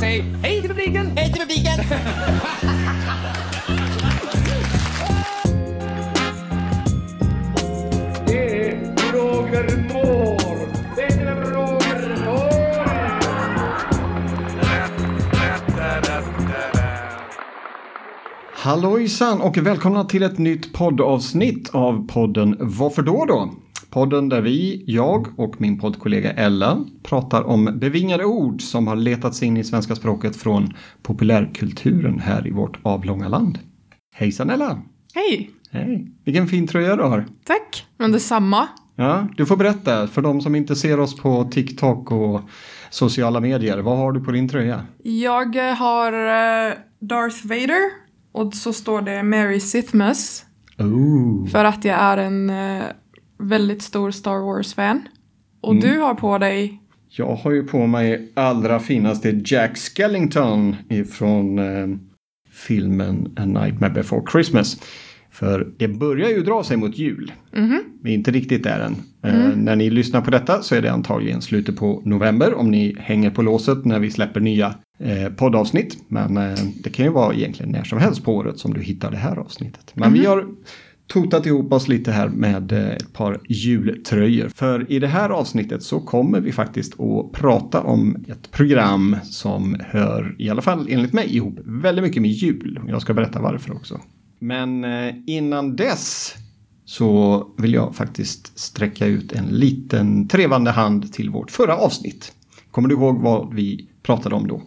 Säg hej till publiken! Hej till publiken! Det är Roger Moore! Det är Roger Moore! Hallojsan och välkomna till ett nytt poddavsnitt av podden Varför då då? Podden där vi, jag och min poddkollega Ella pratar om bevingade ord som har letats in i svenska språket från populärkulturen här i vårt avlånga land. Hejsan Ella! Hej! Hej! Vilken fin tröja du har! Tack! Men detsamma. Ja, du får berätta för de som inte ser oss på TikTok och sociala medier. Vad har du på din tröja? Jag eh, har eh, Darth Vader och så står det Mary Sithmas Oh. för att jag är en eh, väldigt stor Star Wars-fan. Och du har på dig Jag har ju på mig allra finaste Jack Skellington ifrån eh, filmen A Nightmare Before Christmas. För det börjar ju dra sig mot jul. Vi är inte riktigt där än. Eh, när ni lyssnar på detta så är det antagligen slutet på november om ni hänger på låset när vi släpper nya eh, poddavsnitt. Men eh, det kan ju vara egentligen när som helst på året som du hittar det här avsnittet. Men vi har totat ihop oss lite här med eh, ett par jultröjor. För i det här avsnittet så kommer vi faktiskt att prata om ett program som hör, i alla fall enligt mig, ihop väldigt mycket med jul. Jag ska berätta varför också. Men eh, innan dess så vill jag faktiskt sträcka ut en liten trevande hand till vårt förra avsnitt. Kommer du ihåg vad vi pratade om då?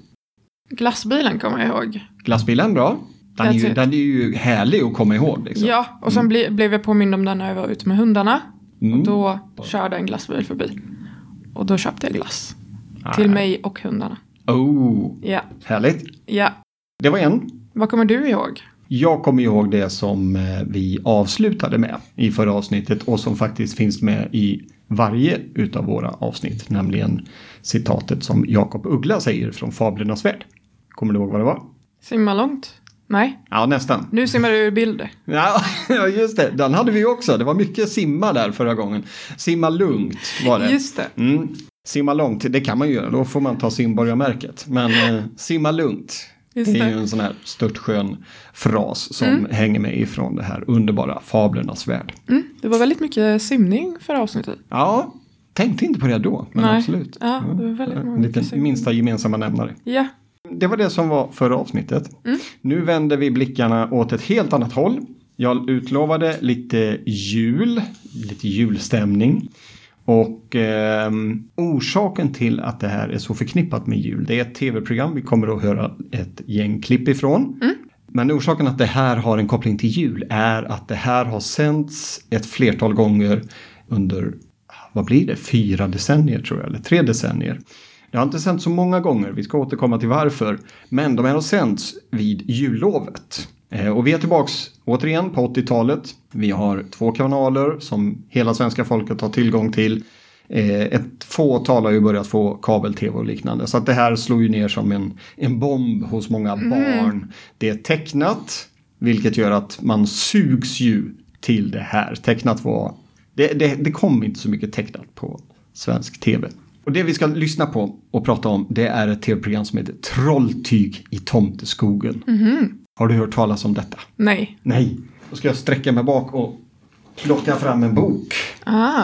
glassbilen kommer jag ihåg. Glassbilen, bra. Den är, ju, den är ju härlig att komma ihåg. Liksom. Ja, och sen ble, blev jag påmind om den när jag var ute med hundarna. Mm. Och då körde en glassbil förbi. Och då köpte jag glass. Ah. Till mig och hundarna. Oh, Ja, härligt. ja. Det var en. Vad kommer du ihåg? Jag kommer ihåg det som eh, vi avslutade med i förra avsnittet och som faktiskt finns med i varje utav våra avsnitt, nämligen citatet som Jakob Uggla säger från Fablernas värld. Kommer du ihåg vad det var? Simma långt? Nej, Ja, nästan. nu simmar du ur bild. Ja, just det. Den hade vi också. Det var mycket simma där förra gången. Simma lugnt var det. Just det. Mm. Simma långt, det kan man ju göra. Då får man ta simborgarmärket. Men eh, simma lugnt. Just det är ju en sån här störtskön fras som hänger med ifrån det här underbara fablernas värld. Mm, det var väldigt mycket simning förra avsnittet. Ja, tänkte inte på det då, men Nej. absolut. Ja, det var väldigt mycket simning. minsta gemensamma nämnare. Ja, Det var det som var förra avsnittet. Nu vänder vi blickarna åt ett helt annat håll. Jag utlovade lite jul, lite julstämning. Och ehm, orsaken till att det här är så förknippat med jul, det är ett tv-program vi kommer att höra ett gäng klipp ifrån. Men orsaken att det här har en koppling till jul är att det här har sänds ett flertal gånger under, vad blir det, fyra decennier tror jag, eller tre decennier. Det har inte sänts så många gånger, vi ska återkomma till varför. Men de har sänts vid jullovet. Eh, Och vi är tillbaks återigen på 80-talet. Vi har två kanaler som hela svenska folket har tillgång till. Eh, Ett fåtal har ju börjat få kabel-tv och liknande. Så att det här slår ju ner som en, en bomb hos många barn. Det är tecknat, vilket gör att man sugs ju till det här. Tecknat var... Det, det, det kom inte så mycket tecknat på svensk tv. Och det vi ska lyssna på och prata om det är ett tv-program som heter Trolltyg i tomteskogen. Har du hört talas om detta? nej. Nej. Då ska jag sträcka mig bak och plocka fram en bok. Ah,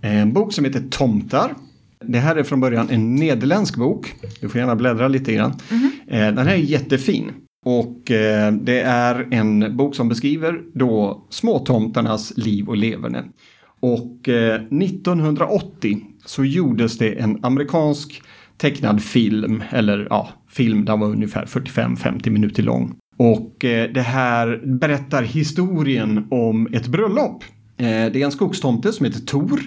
En bok som heter Tomtar. Det här är från början en nederländsk bok. Du får gärna bläddra lite grann. Eh, Den här är jättefin. Och eh, det är en bok som beskriver då småtomtarnas liv och leverne. Och eh, 1980 så gjordes det en amerikansk tecknad film, eller ja, film, den var ungefär 45-50 minuter lång. Och eh, det här berättar historien om ett bröllop. Eh, det är en skogstomte som heter Tor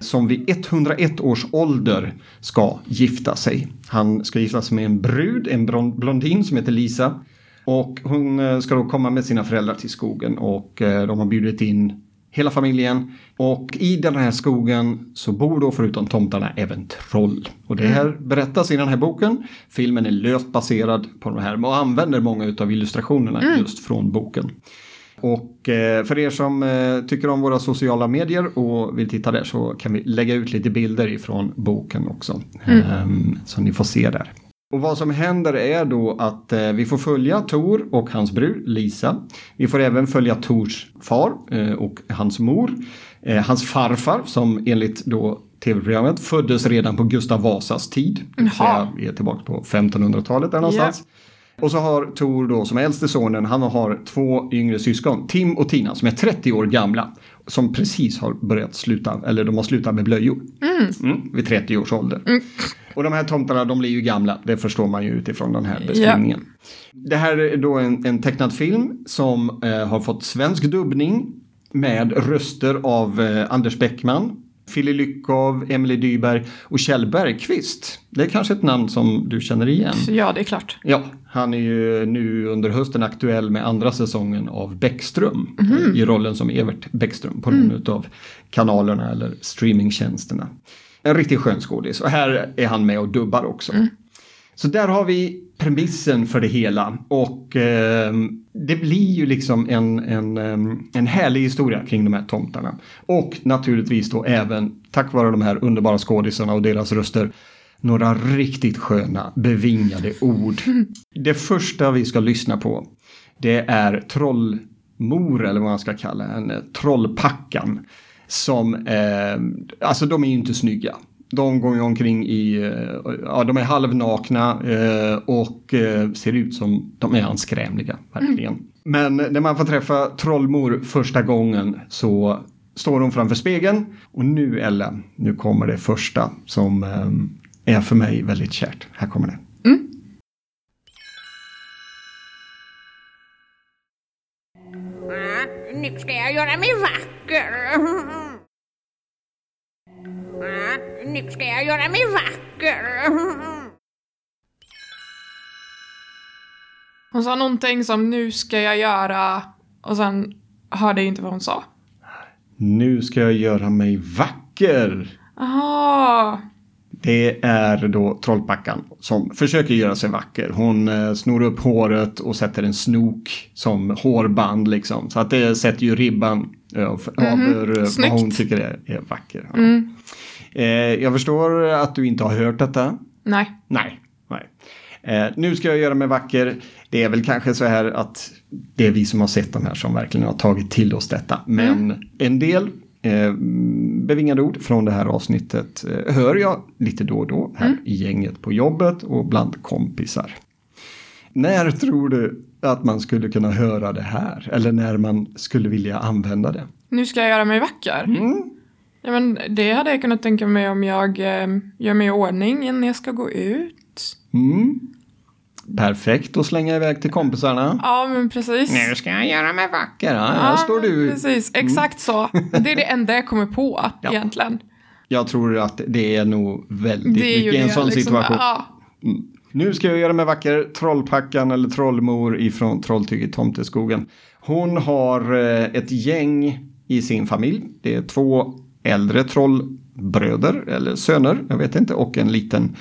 som vid 101 års ålder ska gifta sig. Han ska gifta sig med en brud, en blondin som heter Lisa. Och hon eh, ska då komma med sina föräldrar till skogen och eh, de har bjudit in hela familjen. Och i den här skogen så bor då förutom tomtarna även troll. Och det här berättas i den här boken. Filmen är löst baserad på de här och använder många av illustrationerna just från boken. Och eh, för er som eh, tycker om våra sociala medier och vill titta där så kan vi lägga ut lite bilder ifrån boken också. Ehm, så ni får se där. Och vad som händer är då att eh, vi får följa Tor och hans bror Lisa. Vi får även följa Tors far eh, och hans mor. Eh, hans farfar som enligt då tv-programmet föddes redan på Gustav Vasas tid. Jaha. vi är tillbaka på 1500-talet där någonstans. Och så har Tor då som äldste sonen, han har två yngre syskon, Tim och Tina, som är 30 år gamla. Som precis har börjat sluta, eller de har slutat med blöjor. Mm, vid 30 års ålder. Och de här tomtarna, de blir ju gamla, det förstår man ju utifrån den här beskrivningen. Det här är då en, en tecknad film som eh, har fått svensk dubbning med röster av eh, Anders Bäckman, Fille Lyckov, Emily Dyberg och Kjell Bergqvist. Det är kanske ett namn som du känner igen. Ja, det är klart. Ja, han är ju nu under hösten aktuell med andra säsongen av Bäckström Mhm. i rollen som Evert Bäckström på någon Mm. av kanalerna eller streamingtjänsterna. En riktigt skön skådis och här är han med och dubbar också. Mm. Så där har vi premissen för det hela och ehm, det blir ju liksom en, en, ehm, en härlig historia kring de här tomtarna. Och naturligtvis då även tack vare de här underbara skådisarna och deras röster några riktigt sköna bevingade ord. Det första vi ska lyssna på det är trollmor eller vad man ska kalla henne, trollpackan. Som, eh, alltså de är ju inte snygga. De går ju omkring i, eh, ja de är halvnakna eh, och eh, ser ut som de är anskrämliga, verkligen. Men när man får träffa trollmor första gången så står hon framför spegeln och nu Ella, nu kommer det första som eh, är för mig väldigt kärt. Här kommer det. Nu ska jag göra mig vacker. Nu ska jag göra mig vacker. Hon sa någonting som nu ska jag göra och sen hörde jag inte vad hon sa. Nu ska jag göra mig vacker. Aha. Det är då Trollpackan som försöker göra sig vacker. Hon eh, snor upp håret och sätter en snok som hårband liksom. Så att det sätter ju ribban eh, f- över eh, vad hon tycker är, är vacker. Ja. Eh, jag förstår att du inte har hört detta. Nej. Nej. nej. Eh, nu ska jag göra mig vacker. Det är väl kanske så här att det är vi som har sett de här som verkligen har tagit till oss detta. Men en del eh, bevingade ord från det här avsnittet eh, hör jag lite då och då här i gänget på jobbet och bland kompisar. När tror du att man skulle kunna höra det här? Eller när man skulle vilja använda det? Nu ska jag göra mig vacker. Mm. Ja, men det hade jag kunnat tänka mig om jag eh, gör mig i ordning innan jag ska gå ut. Mm. Perfekt att slänga iväg till kompisarna. Ja, men precis. Nu ska jag göra mig vacker. Ja, här står du. Precis, exakt så. Det är det enda jag kommer på Ja. egentligen. Jag tror att det är nog väldigt Det är mycket i en sån liksom, situation. Ja, Nu ska jag göra mig vacker. Trollpackan eller trollmor ifrån Trolltyg i Tomteskogen. Hon har eh, ett gäng i sin familj. Det är två äldre trollbröder eller söner, jag vet inte, och en liten,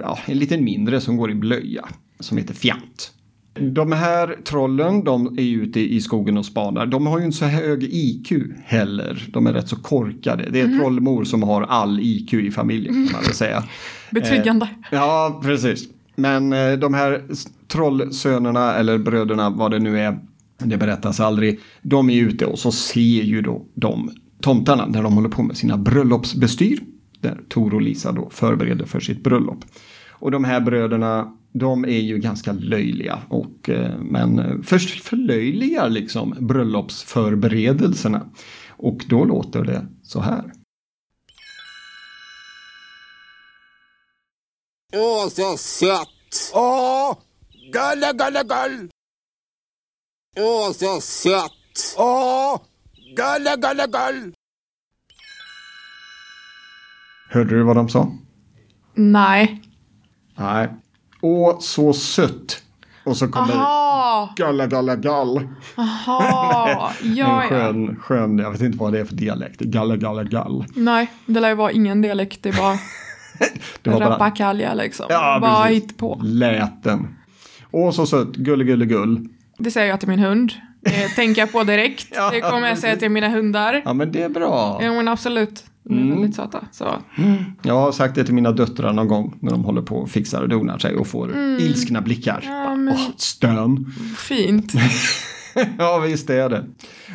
ja, en liten mindre som går i blöja som heter Fjant. De här trollen, de är ute i skogen och spanar. De har ju inte så hög IQ heller. De är rätt så korkade. Det är trollmor som har all IQ i familjen kan man väl säga. betryggande. Ja, precis. Men eh, de här trollsönerna eller bröderna, vad det nu är, det berättas aldrig. De är ute och så ser ju då de tomtarna när de håller på med sina bröllopsbestyr. Där Tor och Lisa då förbereder för sitt bröllop. Och de här bröderna, de är ju ganska löjliga och eh, men eh, för, förlöjligar liksom bröllopsförberedelserna. Och då låter det så här. Åh, så sött! Åh, gulle, gulle, gull! Åh, så sött! Åh, gulle, gulle, gull! Hörde du vad de sa? Nej. Nej. Åh, så sött. Och så kommer galla, galla, gall. aha. en Ja, ja. skön, skön, jag vet inte vad det är för dialekt. Galla, galla, gall. Nej, det lär ju vara ingen dialekt. Det är bara Det var bara rappakalja liksom. Ja, bara hitt på. läten. Åh, så sött. Gulle, gulle, gull. Det säger jag till min hund. Det tänker jag på direkt. Ja, det kommer jag säga till mina hundar. Ja, men det är bra. Ja men absolut. De är Mm. väldigt söta. Så. Jag har sagt det till mina döttrar någon gång när de håller på och fixar och donar sig och får ilskna blickar. Mm. Ja, men- Åh, stön. Fint. ja, visst är det.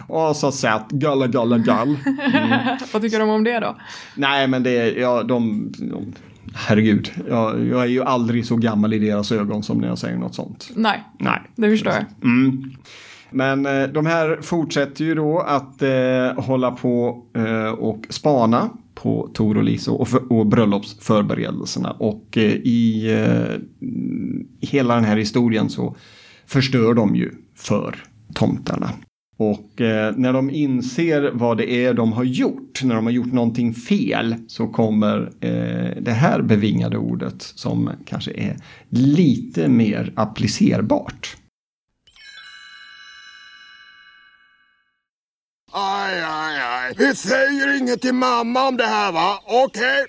Åh, så sött. Galla, galla, gall. Vad tycker de om det då? Nej, men det är, ja, de, de herregud. Jag, jag är ju aldrig så gammal i deras ögon som när jag säger något sånt. Nej, Nej. det förstår jag. Mm. Men eh, de här fortsätter ju då att eh, hålla på eh, och spana på Tor och Lisa och, för, och bröllopsförberedelserna. Och eh, i eh, hela den här historien så förstör de ju för tomtarna. Och eh, när de inser vad det är de har gjort, när de har gjort någonting fel, så kommer eh, det här bevingade ordet som kanske är lite mer applicerbart. Aj, aj, aj. Vi säger inget till mamma om det här va? Okej?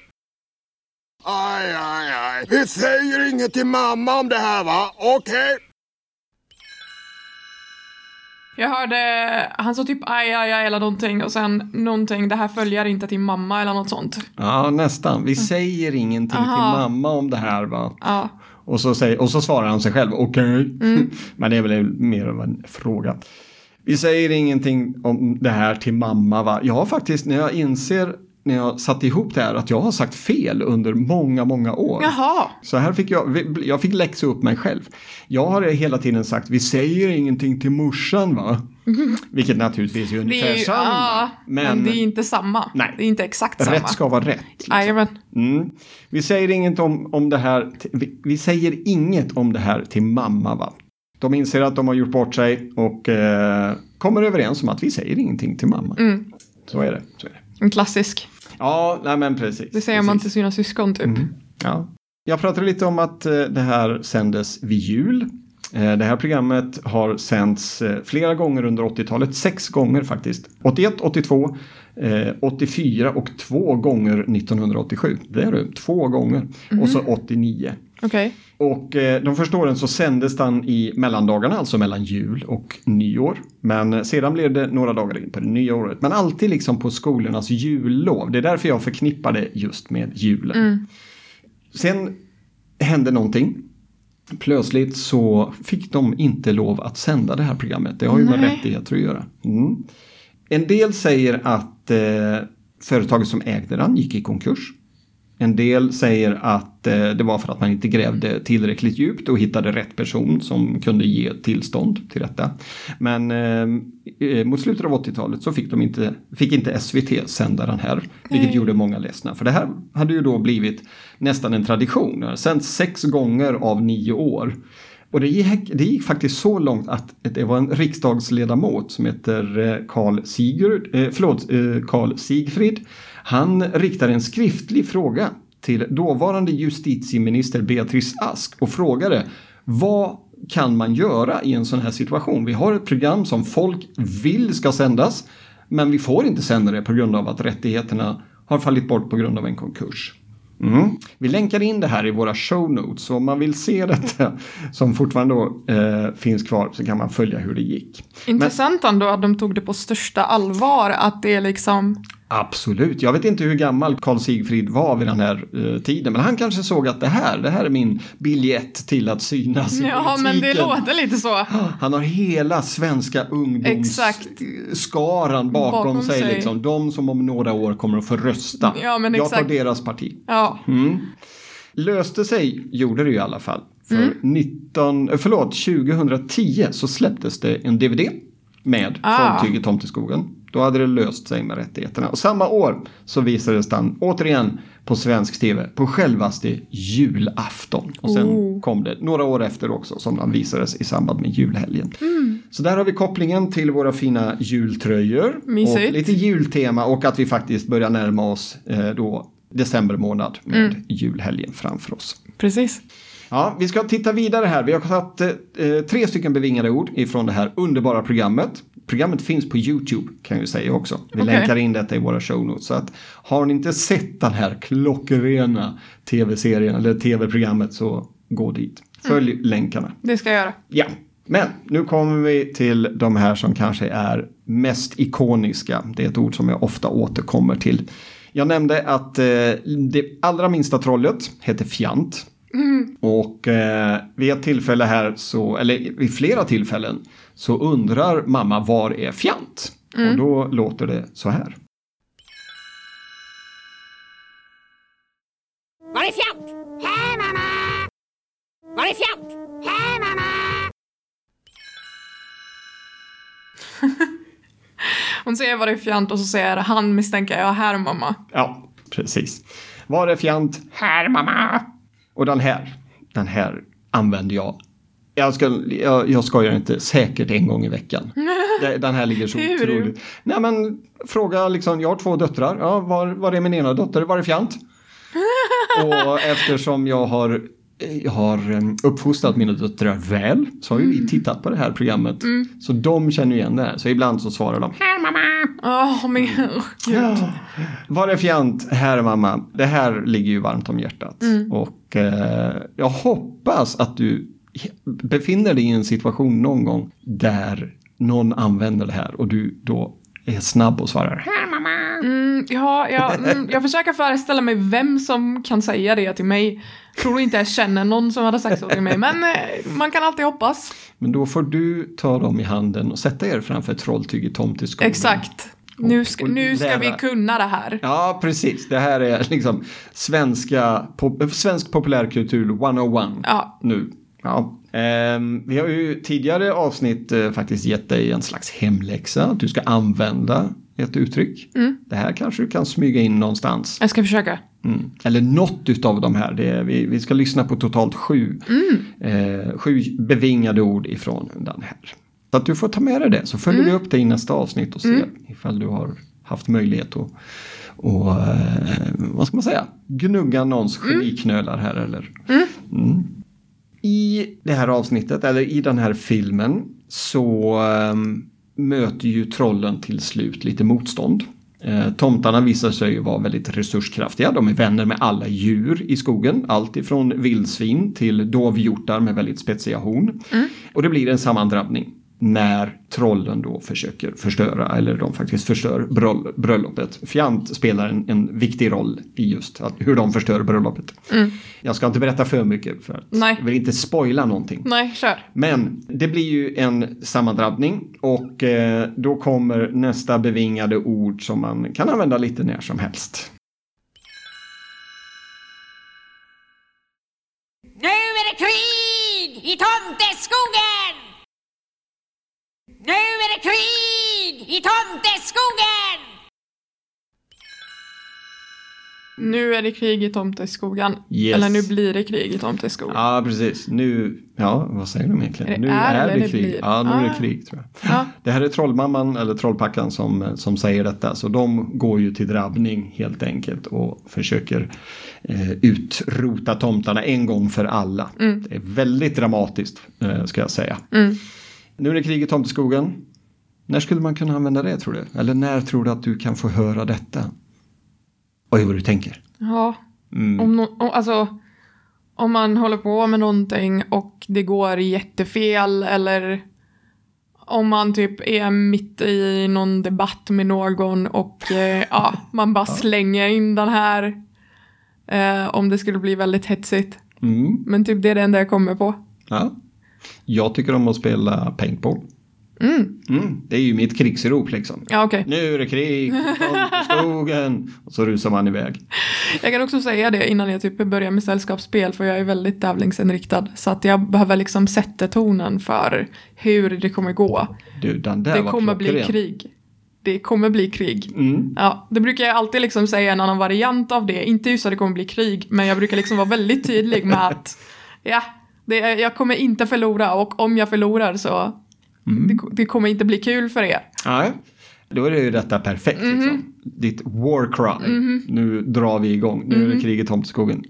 Aj, aj, aj. Vi säger inget till mamma om det här va? Okej? Jag hörde, han sa typ aj, aj, aj eller någonting och sen någonting, det här följer inte till mamma eller något sånt. Ja, nästan. Vi säger ingenting Aha. till mamma om det här va. Ja, Och så, säger, och så svarar han sig själv, okej. Mm. Men det är väl mer av en fråga. Vi säger ingenting om det här till mamma va. Jag har faktiskt, när jag inser, när jag satte ihop det här, att jag har sagt fel under många, många år. jaha. Så här fick jag, jag fick läxa upp mig själv. Jag har hela tiden sagt, vi säger ingenting till morsan va. Vilket naturligtvis är Det ungefär är ju, samma. ja, men, det är inte samma. Nej. Det är inte exakt samma. Rätt ska vara rätt. liksom. Mm. Vi säger inget om, om det här. Vi, vi säger inget om det här till mamma va. De inser att de har gjort bort sig och eh, kommer överens om att vi säger ingenting till mamma. Mm. Så är det. Så är det. En klassisk. Ja, nej men precis. Det säger man till precis. sina syskon typ. Ja. Jag pratade lite om att eh, det här sändes vid jul. Eh, Det här programmet har sänds eh, flera gånger under 80-talet, sex gånger faktiskt. 81, 82, eh, 84 och två gånger 1987. Det är det, två gånger. Och så 89. Okej. Och eh, de första åren så sändes den i mellandagarna, alltså mellan jul och nyår. Men sedan blev det några dagar in på det nya året. Men alltid liksom på skolornas jullov. Det är därför jag förknippar det just med julen. Sen hände någonting. Plötsligt så fick de inte lov att sända det här programmet. Det har ju med rättigheter att göra. Mm. En del säger att eh, företaget som ägde den gick i konkurs. En del säger att eh, det var för att man inte grävde tillräckligt djupt och hittade rätt person som kunde ge tillstånd till detta. Men eh, eh, mot slutet av 80-talet så fick, de inte, fick inte SVT sända den här, vilket Nej. gjorde många ledsna. För det här hade ju då blivit nästan en tradition. Det har sänts sex gånger av nio år. Och det gick, det gick faktiskt så långt att det var en riksdagsledamot som heter eh, Carl Sigurd, eh, förlåt, Carl Sigfrid. Han riktar en skriftlig fråga till dåvarande justitieminister Beatrice Ask och frågade vad kan man göra i en sån här situation? Vi har ett program som folk vill ska sändas men vi får inte sända det på grund av att rättigheterna har fallit bort på grund av en konkurs. Mm. Vi länkar in det här i våra show notes så om man vill se detta som fortfarande då, eh, finns kvar så kan man följa hur det gick. Intressant ändå att de tog det på största allvar. Att det är liksom... Absolut, jag vet inte hur gammal Carl Sigfrid var vid den här eh, tiden men han kanske såg att det här, det här är min biljett till att synas i Ja, men det politiken. låter lite så. Han har hela svenska Exakt. ungdomsskaran bakom, Bakom sig. sig. Liksom. De som om några år kommer att få rösta. Ja, men jag tar exakt. deras parti. Ja. Mm. Löste sig gjorde det ju i alla fall. För 19, eh, förlåt, 2010 så släpptes det en DVD med Ah. Fågeltyget Tomteskogen. Då hade det löst sig med rättigheterna. Och samma år så visades den återigen på svensk tv på självaste julafton. Och sen Oh. kom det några år efter också som den visades i samband med julhelgen. Mm. Så där har vi kopplingen till våra fina jultröjor. Mysigt. Och lite jultema och att vi faktiskt börjar närma oss eh, då december månad med Mm. julhelgen framför oss. Precis. Ja, vi ska titta vidare här. Vi har tagit eh, tre stycken bevingade ord ifrån det här underbara programmet. Programmet finns på YouTube kan jag ju säga också. Vi Okej. länkar in detta i våra show notes. Så att har ni inte sett den här klockrena tv-serien eller tv-programmet så gå dit. Följ länkarna. Det ska jag göra. Ja, Men nu kommer vi till de här som kanske är mest ikoniska. Det är ett ord som jag ofta återkommer till. Jag nämnde att eh, det allra minsta trollet heter Fjant. Och eh, vid ett tillfälle här, så, eller vid flera tillfällen, så undrar mamma var är Fjant? Och då låter det så här. Var är fjant? Här mamma! Var är fjant? Här mamma! Hon säger det är fjant och så säger han misstänker jag här mamma. Ja, precis. Var är Fjant? Här mamma! Och den här, den här använder jag. Jag, ska, jag, jag skojar inte, säkert en gång i veckan. Den här ligger så otroligt. Nej men, fråga liksom, jag har två döttrar. Ja, var, var är min ena dotter? Var är Fjant? Och eftersom jag har, har eh, uppfostrat mina döttrar väl så har ju vi tittat på det här programmet. Så de känner igen det här. Så ibland så svarar de Här mamma! Åh, men oh, gud. Ja. Var är fjant? Här mamma. Det här ligger ju varmt om hjärtat. Och eh, jag hoppas att du befinner dig i en situation någon gång där någon använder det här och du då är snabb och svarar här mamma. Mm, ja, ja, mm, jag försöker föreställa mig vem som kan säga det till mig. Tror inte jag känner någon som hade sagt så till mig, men eh, man kan alltid hoppas. Men då får du ta dem i handen och sätta er framför Trolltyg i tomteskogen. Exakt. Nu ska, och nu ska vi kunna det här. Ja, precis. Det här är liksom svenska, pop, svensk populärkultur 101 Ja. nu. Ja. Ehm, vi har ju tidigare avsnitt eh, faktiskt gett dig en slags hemläxa. Att du ska använda ett uttryck. Det här kanske du kan smyga in någonstans. Jag ska försöka. Mm. Eller något utav de här. Är, vi, vi ska lyssna på totalt sju, eh, sju bevingade ord ifrån den här. Så att du får ta med dig det så följer vi upp det i nästa avsnitt och ser ifall du har haft möjlighet att och, eh, vad ska man säga, gnugga någons geniknölar här eller. Mm. I det här avsnittet, eller i den här filmen, så ehm, möter ju trollen till slut lite motstånd. Eh, tomtarna visar sig ju vara väldigt resurskraftiga. De är vänner med alla djur i skogen. Allt ifrån vildsvin till dovhjortar med väldigt spetsiga horn. Och det blir en sammandrabbning när trollen då försöker förstöra, eller de faktiskt förstör bröll- bröllopet. Fjant spelar en, en viktig roll i just att, hur de förstör bröllopet. Jag ska inte berätta för mycket för att Nej. jag vill inte spoila någonting. Nej, kör. Men det blir ju en sammandrabbning och eh, då kommer nästa bevingade ord som man kan använda lite när som helst. Nu är det krig i tomteskogen! Nu är det krig i tomteskogen! Nu är det krig i tomteskogen. Yes. Eller nu blir det krig i tomteskogen. Ja, precis. Nu, ja, vad säger de egentligen? Är det nu är är, det det krig. blir? Ja, nu är det Ah. krig tror jag. Ja. Det här är trollmamman eller trollpackan som, som säger detta. Så de går ju till drabbning helt enkelt och försöker eh, utrota tomtarna en gång för alla. Mm. Det är väldigt dramatiskt eh, ska jag säga. Mm. Nu är det krig i tomteskogen. När skulle man kunna använda det tror du? Eller när tror du att du kan få höra detta? Oj, vad du tänker. Ja. Mm. Om, no, om, alltså, om man håller på med någonting och det går jättefel eller om man typ är mitt i någon debatt med någon och eh, ja, man bara slänger in den här eh, om det skulle bli väldigt hetsigt. Mm. Men typ det är det enda jag kommer på. Ja. Jag tycker om att spela paintball. Mm, det är ju mitt krigsrop liksom. Ja, okej. Nu är det krig, skogen. Och så rusar man iväg. Jag kan också säga det innan jag typ börjar med sällskapsspel för jag är väldigt tävlingsinriktad. Så att jag behöver liksom sätta tonen för hur det kommer gå. Du, Det kommer bli krig. Det kommer bli krig. Mm. Ja, det brukar jag alltid liksom säga en annan variant av det. Inte just att det kommer bli krig, men jag brukar liksom vara väldigt tydlig med att ja, det, jag kommer inte förlora och om jag förlorar så Mm. det, det kommer inte bli kul för er. Nej, då är det ju detta perfekt. Mhm. Liksom. Ditt war cry. Nu drar vi igång. Nu är Mhm. det krig i tomteskogen.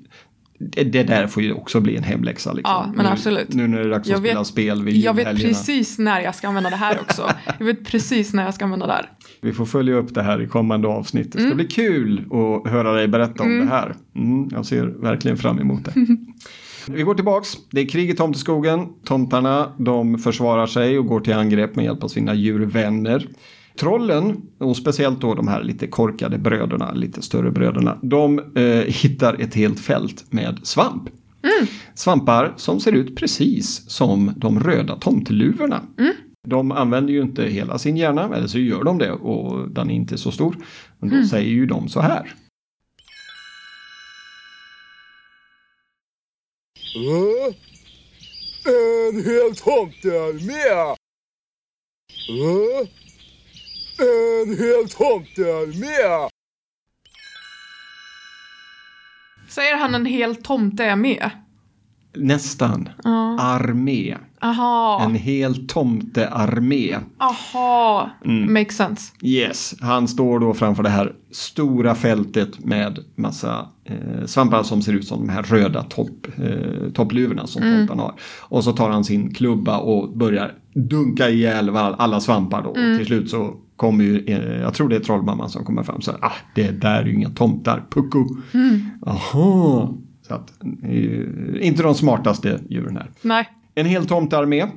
Det, det där får ju också bli en hemläxa. Liksom. Ja, men nu, absolut. Nu när det är dags Jag att spela vet- spel vid Jag vet precis när jag ska använda det här också. Jag vet precis när jag ska använda det här. Vi får följa upp det här i kommande avsnitt. Det Mm. ska bli kul att höra dig berätta om det här. Mm, jag ser verkligen fram emot det. Vi går tillbaks. Det är krig i tomteskogen. Tomtarna de försvarar sig och går till angrepp med hjälp av sina djurvänner. Trollen, och speciellt då de här lite korkade bröderna, lite större bröderna, de eh, hittar ett helt fält med svamp. Svampar som ser ut precis som de röda tomteluvorna. De använder ju inte hela sin hjärna, eller så gör de det och den är inte så stor. Men då säger ju de så här. Äh? En hel tomtearmé! Äh? Eh? En hel tomtearmé! Säger han en hel tomte är med? Nästan. Armé. Aha, En hel tomtearmé. aha. Mm. Makes sense. Yes, han står då framför det här stora fältet med massa eh, svampar som ser ut som de här röda topp, eh, toppluvorna som tomtarna har. Och så tar han sin klubba och börjar dunka ihjäl all- alla svampar då. Och till slut så kommer ju, eh, jag tror det är trollmamman som kommer fram så här, ah, det där är ju inga tomtar, pucko. Aha. Så att, eh, inte de smartaste djuren här. Nej. En hel tomtearmé. Eh,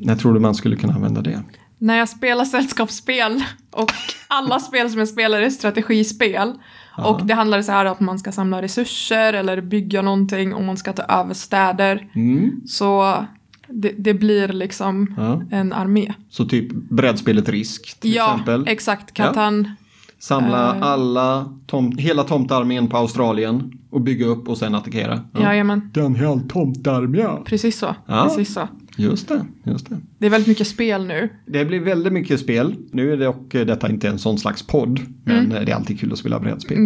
när tror du man skulle kunna använda det? När jag spelar sällskapsspel och alla spel som jag spelar är strategispel. Och det handlar så här att man ska samla resurser eller bygga någonting och man ska ta över städer. Mm. Så det, det blir liksom Ja. en armé. Så typ brädspelet Risk till ja, exempel. exakt. Katan. Samla Eh. alla, tom, hela tomtarmén på Australien och bygga upp och sen attackera. Ja. Jajamän. Den hel tomtarmé. Precis så. Ja. Precis så. Just det, just det. Det är väldigt mycket spel nu. Det blir väldigt mycket spel. Nu är det och detta inte en sån slags podd, men det är alltid kul att spela brädspel.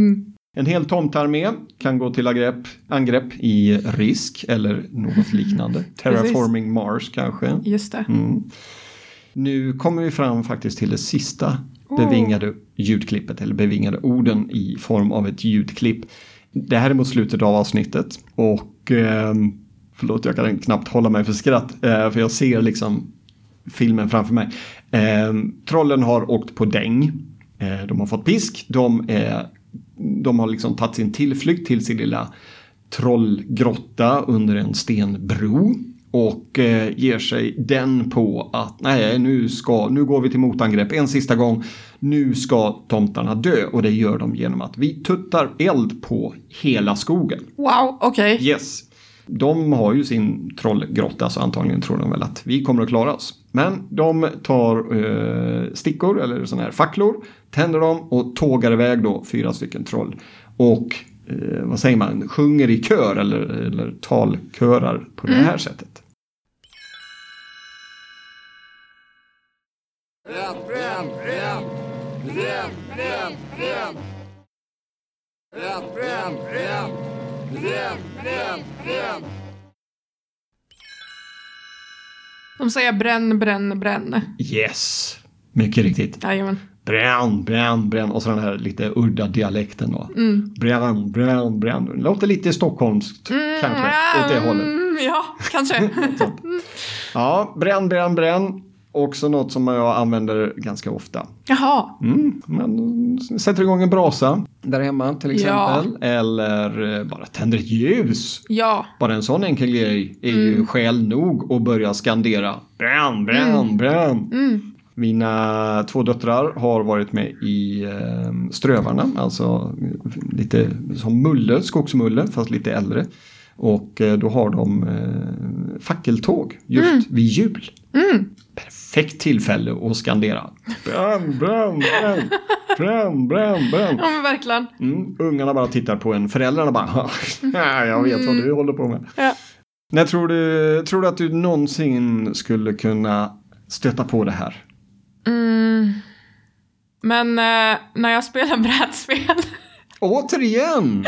En hel tomtarmé kan gå till angrepp, angrepp i Risk eller något liknande. Terraforming Mars kanske. Just det. Mm. Nu kommer vi fram faktiskt till det sista bevingade ljudklippet eller bevingade orden i form av ett ljudklipp. Det här är mot slutet av avsnittet och eh, förlåt jag kan knappt hålla mig för skratt eh, för jag ser liksom filmen framför mig. Eh, trollen har åkt på däng. Eh, de har fått pisk. De, är, de har liksom tagit sin tillflykt till sin lilla trollgrotta under en stenbro. Och eh, ger sig den på att nej, nu, ska, nu går vi till motangrepp en sista gång. Nu ska tomtarna dö och det gör de genom att vi tuttar eld på hela skogen. Wow, okej. Yes. De har ju sin trollgrotta så antagligen tror de väl att vi kommer att klara oss. Men de tar eh, stickor eller sådana här facklor, tänder dem och tågar iväg då fyra stycken troll. Och eh, vad säger man, sjunger i kör eller, eller talkörar på det här sättet. De säger bränn, bränn, bränn. Yes, mycket riktigt. Jajamän. Bränn, bränn, bränn och så den här lite udda dialekten då. Bränn, bränn, bränn. Låter lite stockholmskt kanske åt det hållet. Mm, ja, kanske. Ja, bränn, bränn, bränn. Också något som jag använder ganska ofta. Jaha. Mm, man sätter igång en brasa där hemma till Ja. exempel. Eller eh, bara tänder ett ljus. Ja. Bara en sån enkel grej är ju skäl nog att börja skandera bränn, bränn, bränn. Mina två döttrar har varit med i eh, Strövarna, alltså lite som Mulle, skogsmulle, fast lite äldre. Och eh, då har de eh, fackeltåg just vid jul. Perfekt tillfälle att skandera. Bränn, bränn, bränn, bränn, bränn, bränn. Ja, men verkligen. Mm, ungarna bara tittar på en, föräldrarna bara ja, jag vet vad du håller på med. Ja. När tror du, tror du att du någonsin skulle kunna stöta på det här? Mm. Men eh, när jag spelar brädspel, Återigen!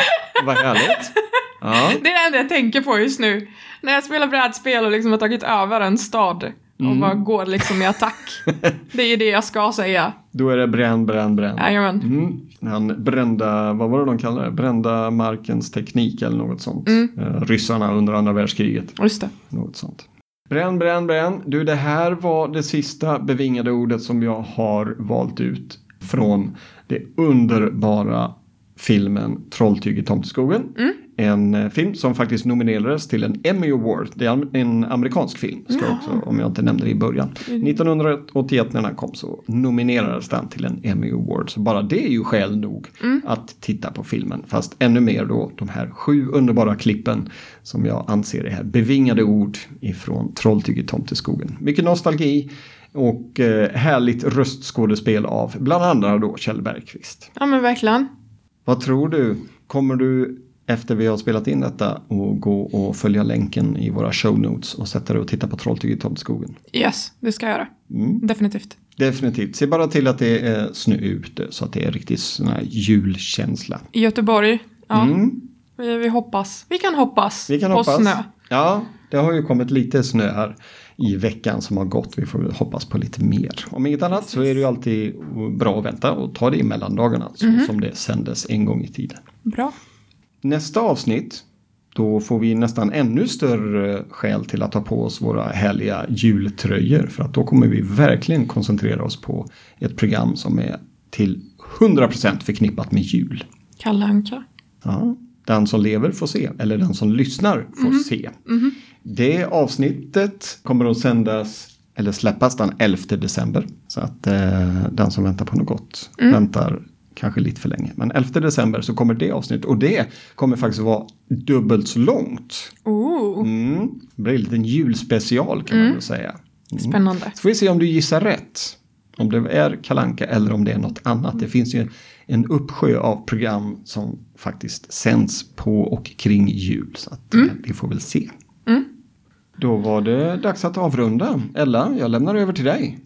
Vad härligt. Ja. det är det enda jag tänker på just nu. När jag spelar brädspel och liksom har tagit över en stad och Mm. bara går liksom i attack. Det är det jag ska säga. Då är det bränn, bränn, bränn. Jajamän. Mm. Han brända, vad var det de kallade det? Brända markens teknik eller något sånt. Eh, ryssarna under andra världskriget. Just det. Något sånt. Bränn, bränn, bränn. Du, det här var det sista bevingade ordet som jag har valt ut från det underbara filmen Trolltyg i Tomteskogen. En eh, film som faktiskt nominerades till en Emmy Award. Det är en amerikansk film, ska jag också, om jag inte nämnde det i början. 1981 när den kom så nominerades den till en Emmy Award. Så bara det är ju skäl nog att titta på filmen. Fast ännu mer då de här sju underbara klippen som jag anser är bevingade ord ifrån Trolltyg i Tomteskogen. Mycket nostalgi och eh, härligt röstskådespel av bland andra då Kjell Bergqvist. Ja men verkligen. Vad tror du? Kommer du efter vi har spelat in detta och gå och följa länken i våra show notes och sätta dig och titta på Trolltyg i Tomteskogen? Yes, det ska jag göra. Mm. Definitivt. Definitivt. Se bara till att det är snö ute så att det är riktigt sån här julkänsla. I Göteborg. Ja, Mm. vi, vi hoppas. Vi kan hoppas Vi kan på hoppas. snö. Ja, det har ju kommit lite snö här i veckan som har gått. Vi får hoppas på lite mer. Om inget annat så är det ju alltid bra att vänta och ta det i mellandagarna så Mhm. som det sändes en gång i tiden. Bra. Nästa avsnitt, då får vi nästan ännu större skäl till att ta på oss våra härliga jultröjor. För att då kommer vi verkligen koncentrera oss på ett program som är till 100% förknippat med jul. Kalle Anka. Ja, den som lever får se, eller den som lyssnar får se. Det avsnittet kommer att sändas, eller släppas den 11 december. Så att eh, den som väntar på något gott väntar kanske lite för länge. Men 11 december så kommer det avsnittet och det kommer faktiskt vara dubbelt så långt. Oh, Mm. Det blir en liten julspecial kan man väl säga. spännande. Så får vi se om du gissar rätt. Om det är Kalanka eller om det är något annat. Det finns ju en uppsjö av program som faktiskt sänds på och kring jul. Så att, eh, vi får väl se. Då var det dags att avrunda. Ella, jag lämnar över till dig.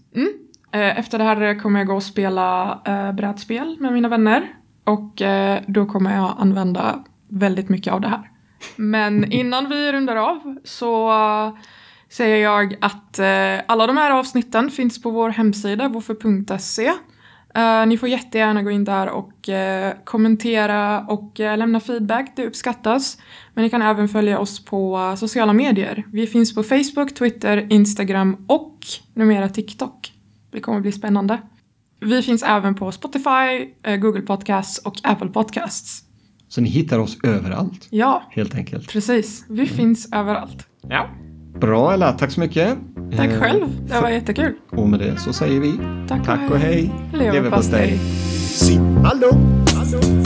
Eh, Efter det här kommer jag gå och spela eh, brädspel med mina vänner. Och då kommer jag använda väldigt mycket av det här. Men innan vi rundar av så säger jag att alla de här avsnitten finns på vår hemsida, woffer.se. Eh, ni får jättegärna gå in där och eh, kommentera och eh, lämna feedback, det uppskattas. Men ni kan även följa oss på sociala medier. Vi finns på Facebook, Twitter, Instagram och numera TikTok. Det kommer bli spännande. Vi finns även på Spotify, Google Podcasts och Apple Podcasts. Så ni hittar oss överallt, Ja, helt enkelt. precis. Vi finns överallt. Ja. Bra Ella, tack så mycket. Tack Eh, själv, det var jättekul. Och med det så säger vi Tack och tack och hej. Leverpastej. Lugnt, hallå, hallå.